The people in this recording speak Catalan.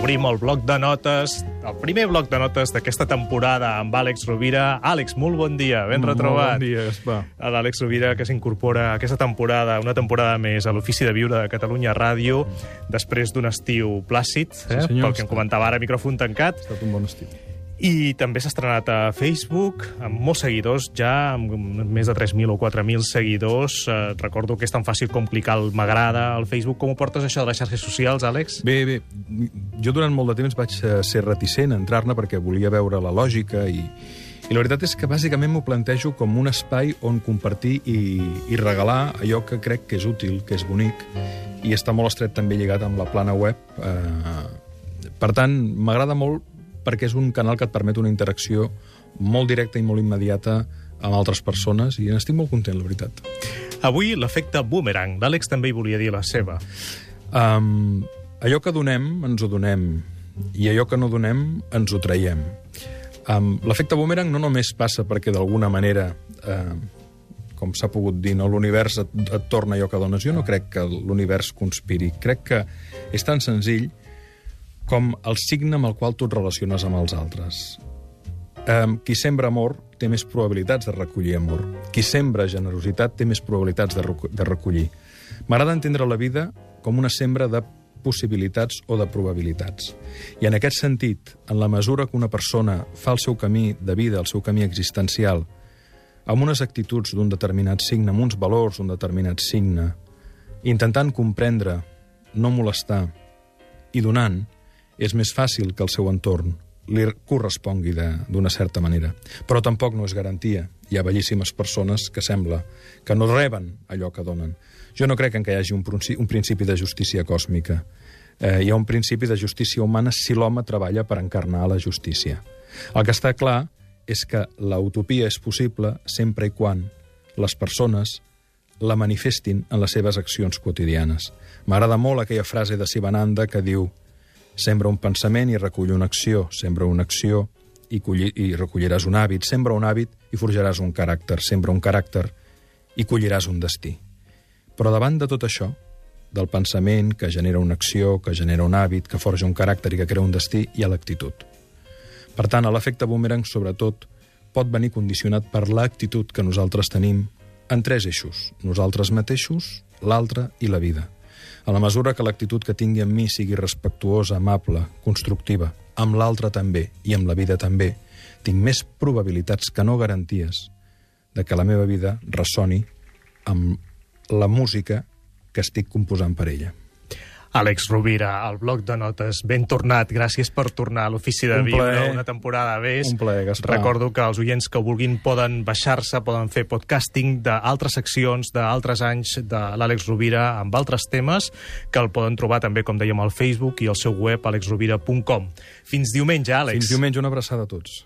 obrim el bloc de notes, el primer bloc de notes d'aquesta temporada amb Àlex Rovira. Àlex, molt bon dia, ben retrobat. Molt bon dia, Gaspar. A l'Àlex Rovira, que s'incorpora aquesta temporada, una temporada més a l'Ofici de Viure de Catalunya Ràdio, després d'un estiu plàcid, eh? senyor. pel que em comentava ara, micròfon tancat. Ha estat un bon estiu. I també s'ha estrenat a Facebook, amb molts seguidors, ja amb més de 3.000 o 4.000 seguidors. Eh, recordo que és tan fàcil com clicar el m'agrada al Facebook. Com ho portes, això de les xarxes socials, Àlex? Bé, bé, jo durant molt de temps vaig eh, ser reticent a entrar-ne perquè volia veure la lògica i, i la veritat és que bàsicament m'ho plantejo com un espai on compartir i, i regalar allò que crec que és útil, que és bonic, i està molt estret també lligat amb la plana web. Eh, per tant, m'agrada molt perquè és un canal que et permet una interacció molt directa i molt immediata amb altres persones i n'estic molt content, la veritat. Avui, l'efecte boomerang. L'Àlex també hi volia dir la seva. Um, allò que donem, ens ho donem, i allò que no donem, ens ho traiem. Um, L'efecte boomerang no només passa perquè d'alguna manera, uh, com s'ha pogut dir, no, l'univers et, et torna allò que dones. Jo no crec que l'univers conspiri. Crec que és tan senzill com el signe amb el qual tu et relaciones amb els altres. Um, qui sembra amor té més probabilitats de recollir amor. Qui sembra generositat té més probabilitats de, de recollir. M'agrada entendre la vida com una sembra de possibilitats o de probabilitats. I en aquest sentit, en la mesura que una persona fa el seu camí de vida, el seu camí existencial, amb unes actituds d'un determinat signe, amb uns valors d'un determinat signe, intentant comprendre, no molestar, i donant, és més fàcil que el seu entorn li correspongui d'una certa manera. Però tampoc no és garantia. Hi ha bellíssimes persones que sembla que no reben allò que donen. Jo no crec en que hi hagi un, un principi de justícia còsmica. Eh, hi ha un principi de justícia humana si l'home treballa per encarnar la justícia. El que està clar és que l'utopia és possible sempre i quan les persones la manifestin en les seves accions quotidianes. M'agrada molt aquella frase de Sivananda que diu Sembra un pensament i recull una acció. Sembra una acció i, colli, i recolliràs un hàbit. Sembra un hàbit i forjaràs un caràcter. Sembra un caràcter i colliràs un destí. Però davant de tot això, del pensament que genera una acció, que genera un hàbit, que forja un caràcter i que crea un destí, hi ha l'actitud. Per tant, l'efecte boomerang, sobretot, pot venir condicionat per l'actitud que nosaltres tenim en tres eixos. Nosaltres mateixos, l'altre i la vida. A la mesura que l'actitud que tingui amb mi sigui respectuosa, amable, constructiva, amb l'altre també i amb la vida també, tinc més probabilitats que no garanties de que la meva vida ressoni amb la música que estic composant per ella. Àlex Rovira, al bloc de notes, ben tornat. Gràcies per tornar a l'Ofici de un Viure plaer. una temporada més. Un plaer, Gaspar. Recordo que els oients que vulguin poden baixar-se, poden fer podcasting d'altres seccions, d'altres anys de l'Àlex Rovira amb altres temes, que el poden trobar també, com dèiem, al Facebook i al seu web alexrovira.com. Fins diumenge, Àlex. Fins diumenge, una abraçada a tots.